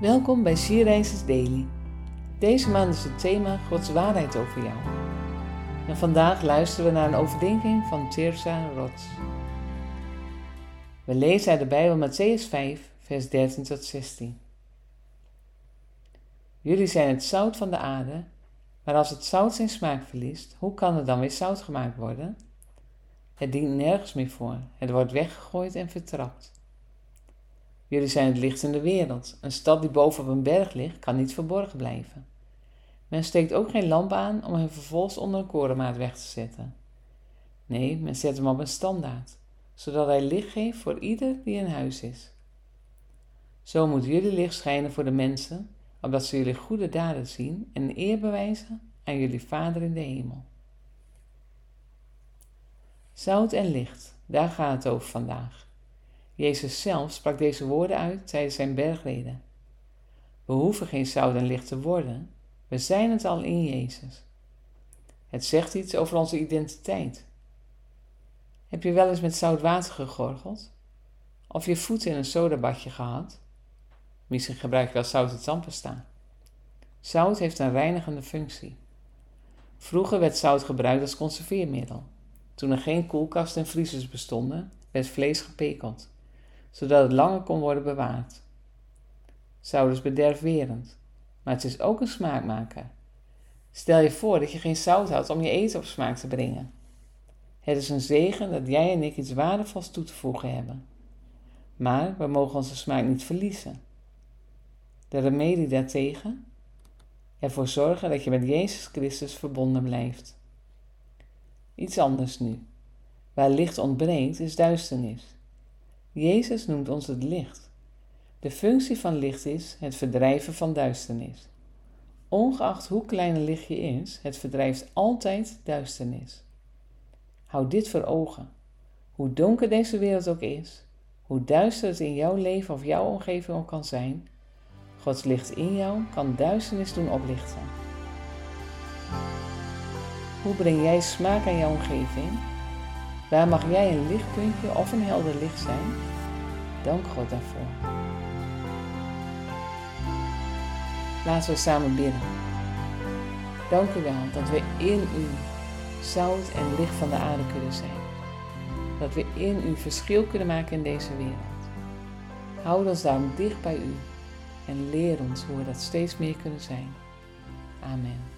Welkom bij Sierreizers Daily. Deze maand is het thema Gods waarheid over jou. En vandaag luisteren we naar een overdenking van Tirsa Rots. We lezen uit de Bijbel Matthäus 5, vers 13 tot 16. Jullie zijn het zout van de aarde, maar als het zout zijn smaak verliest, hoe kan het dan weer zout gemaakt worden? Het dient nergens meer voor, het wordt weggegooid en vertrapt. Jullie zijn het licht in de wereld. Een stad die boven op een berg ligt, kan niet verborgen blijven. Men steekt ook geen lamp aan om hem vervolgens onder een korenmaat weg te zetten. Nee, men zet hem op een standaard, zodat hij licht geeft voor ieder die in huis is. Zo moet jullie licht schijnen voor de mensen, opdat ze jullie goede daden zien en eer bewijzen aan jullie Vader in de hemel. Zout en licht, daar gaat het over vandaag. Jezus zelf sprak deze woorden uit tijdens zijn bergreden. We hoeven geen zout en licht te worden, we zijn het al in Jezus. Het zegt iets over onze identiteit. Heb je wel eens met zout water gegorgeld? Of je voeten in een sodabadje gehad? Misschien gebruik je wel zout tandpasta. Zout heeft een reinigende functie. Vroeger werd zout gebruikt als conserveermiddel. Toen er geen koelkast en vriezers bestonden, werd vlees gepekeld zodat het langer kon worden bewaard. Zout is bederfwerend, maar het is ook een smaakmaker. Stel je voor dat je geen zout had om je eten op smaak te brengen. Het is een zegen dat jij en ik iets waardevols toe te voegen hebben. Maar we mogen onze smaak niet verliezen. De remedie daartegen? Ervoor zorgen dat je met Jezus Christus verbonden blijft. Iets anders nu. Waar licht ontbreekt, is duisternis. Jezus noemt ons het licht. De functie van licht is het verdrijven van duisternis. Ongeacht hoe klein een lichtje is, het verdrijft altijd duisternis. Houd dit voor ogen. Hoe donker deze wereld ook is, hoe duister het in jouw leven of jouw omgeving ook kan zijn, Gods licht in jou kan duisternis doen oplichten. Hoe breng jij smaak aan jouw omgeving? Waar mag jij een lichtpuntje of een helder licht zijn? Dank God daarvoor. Laten we samen bidden. Dank u wel dat we in u zout en licht van de aarde kunnen zijn. Dat we in u verschil kunnen maken in deze wereld. Houd ons daarom dicht bij u en leer ons hoe we dat steeds meer kunnen zijn. Amen.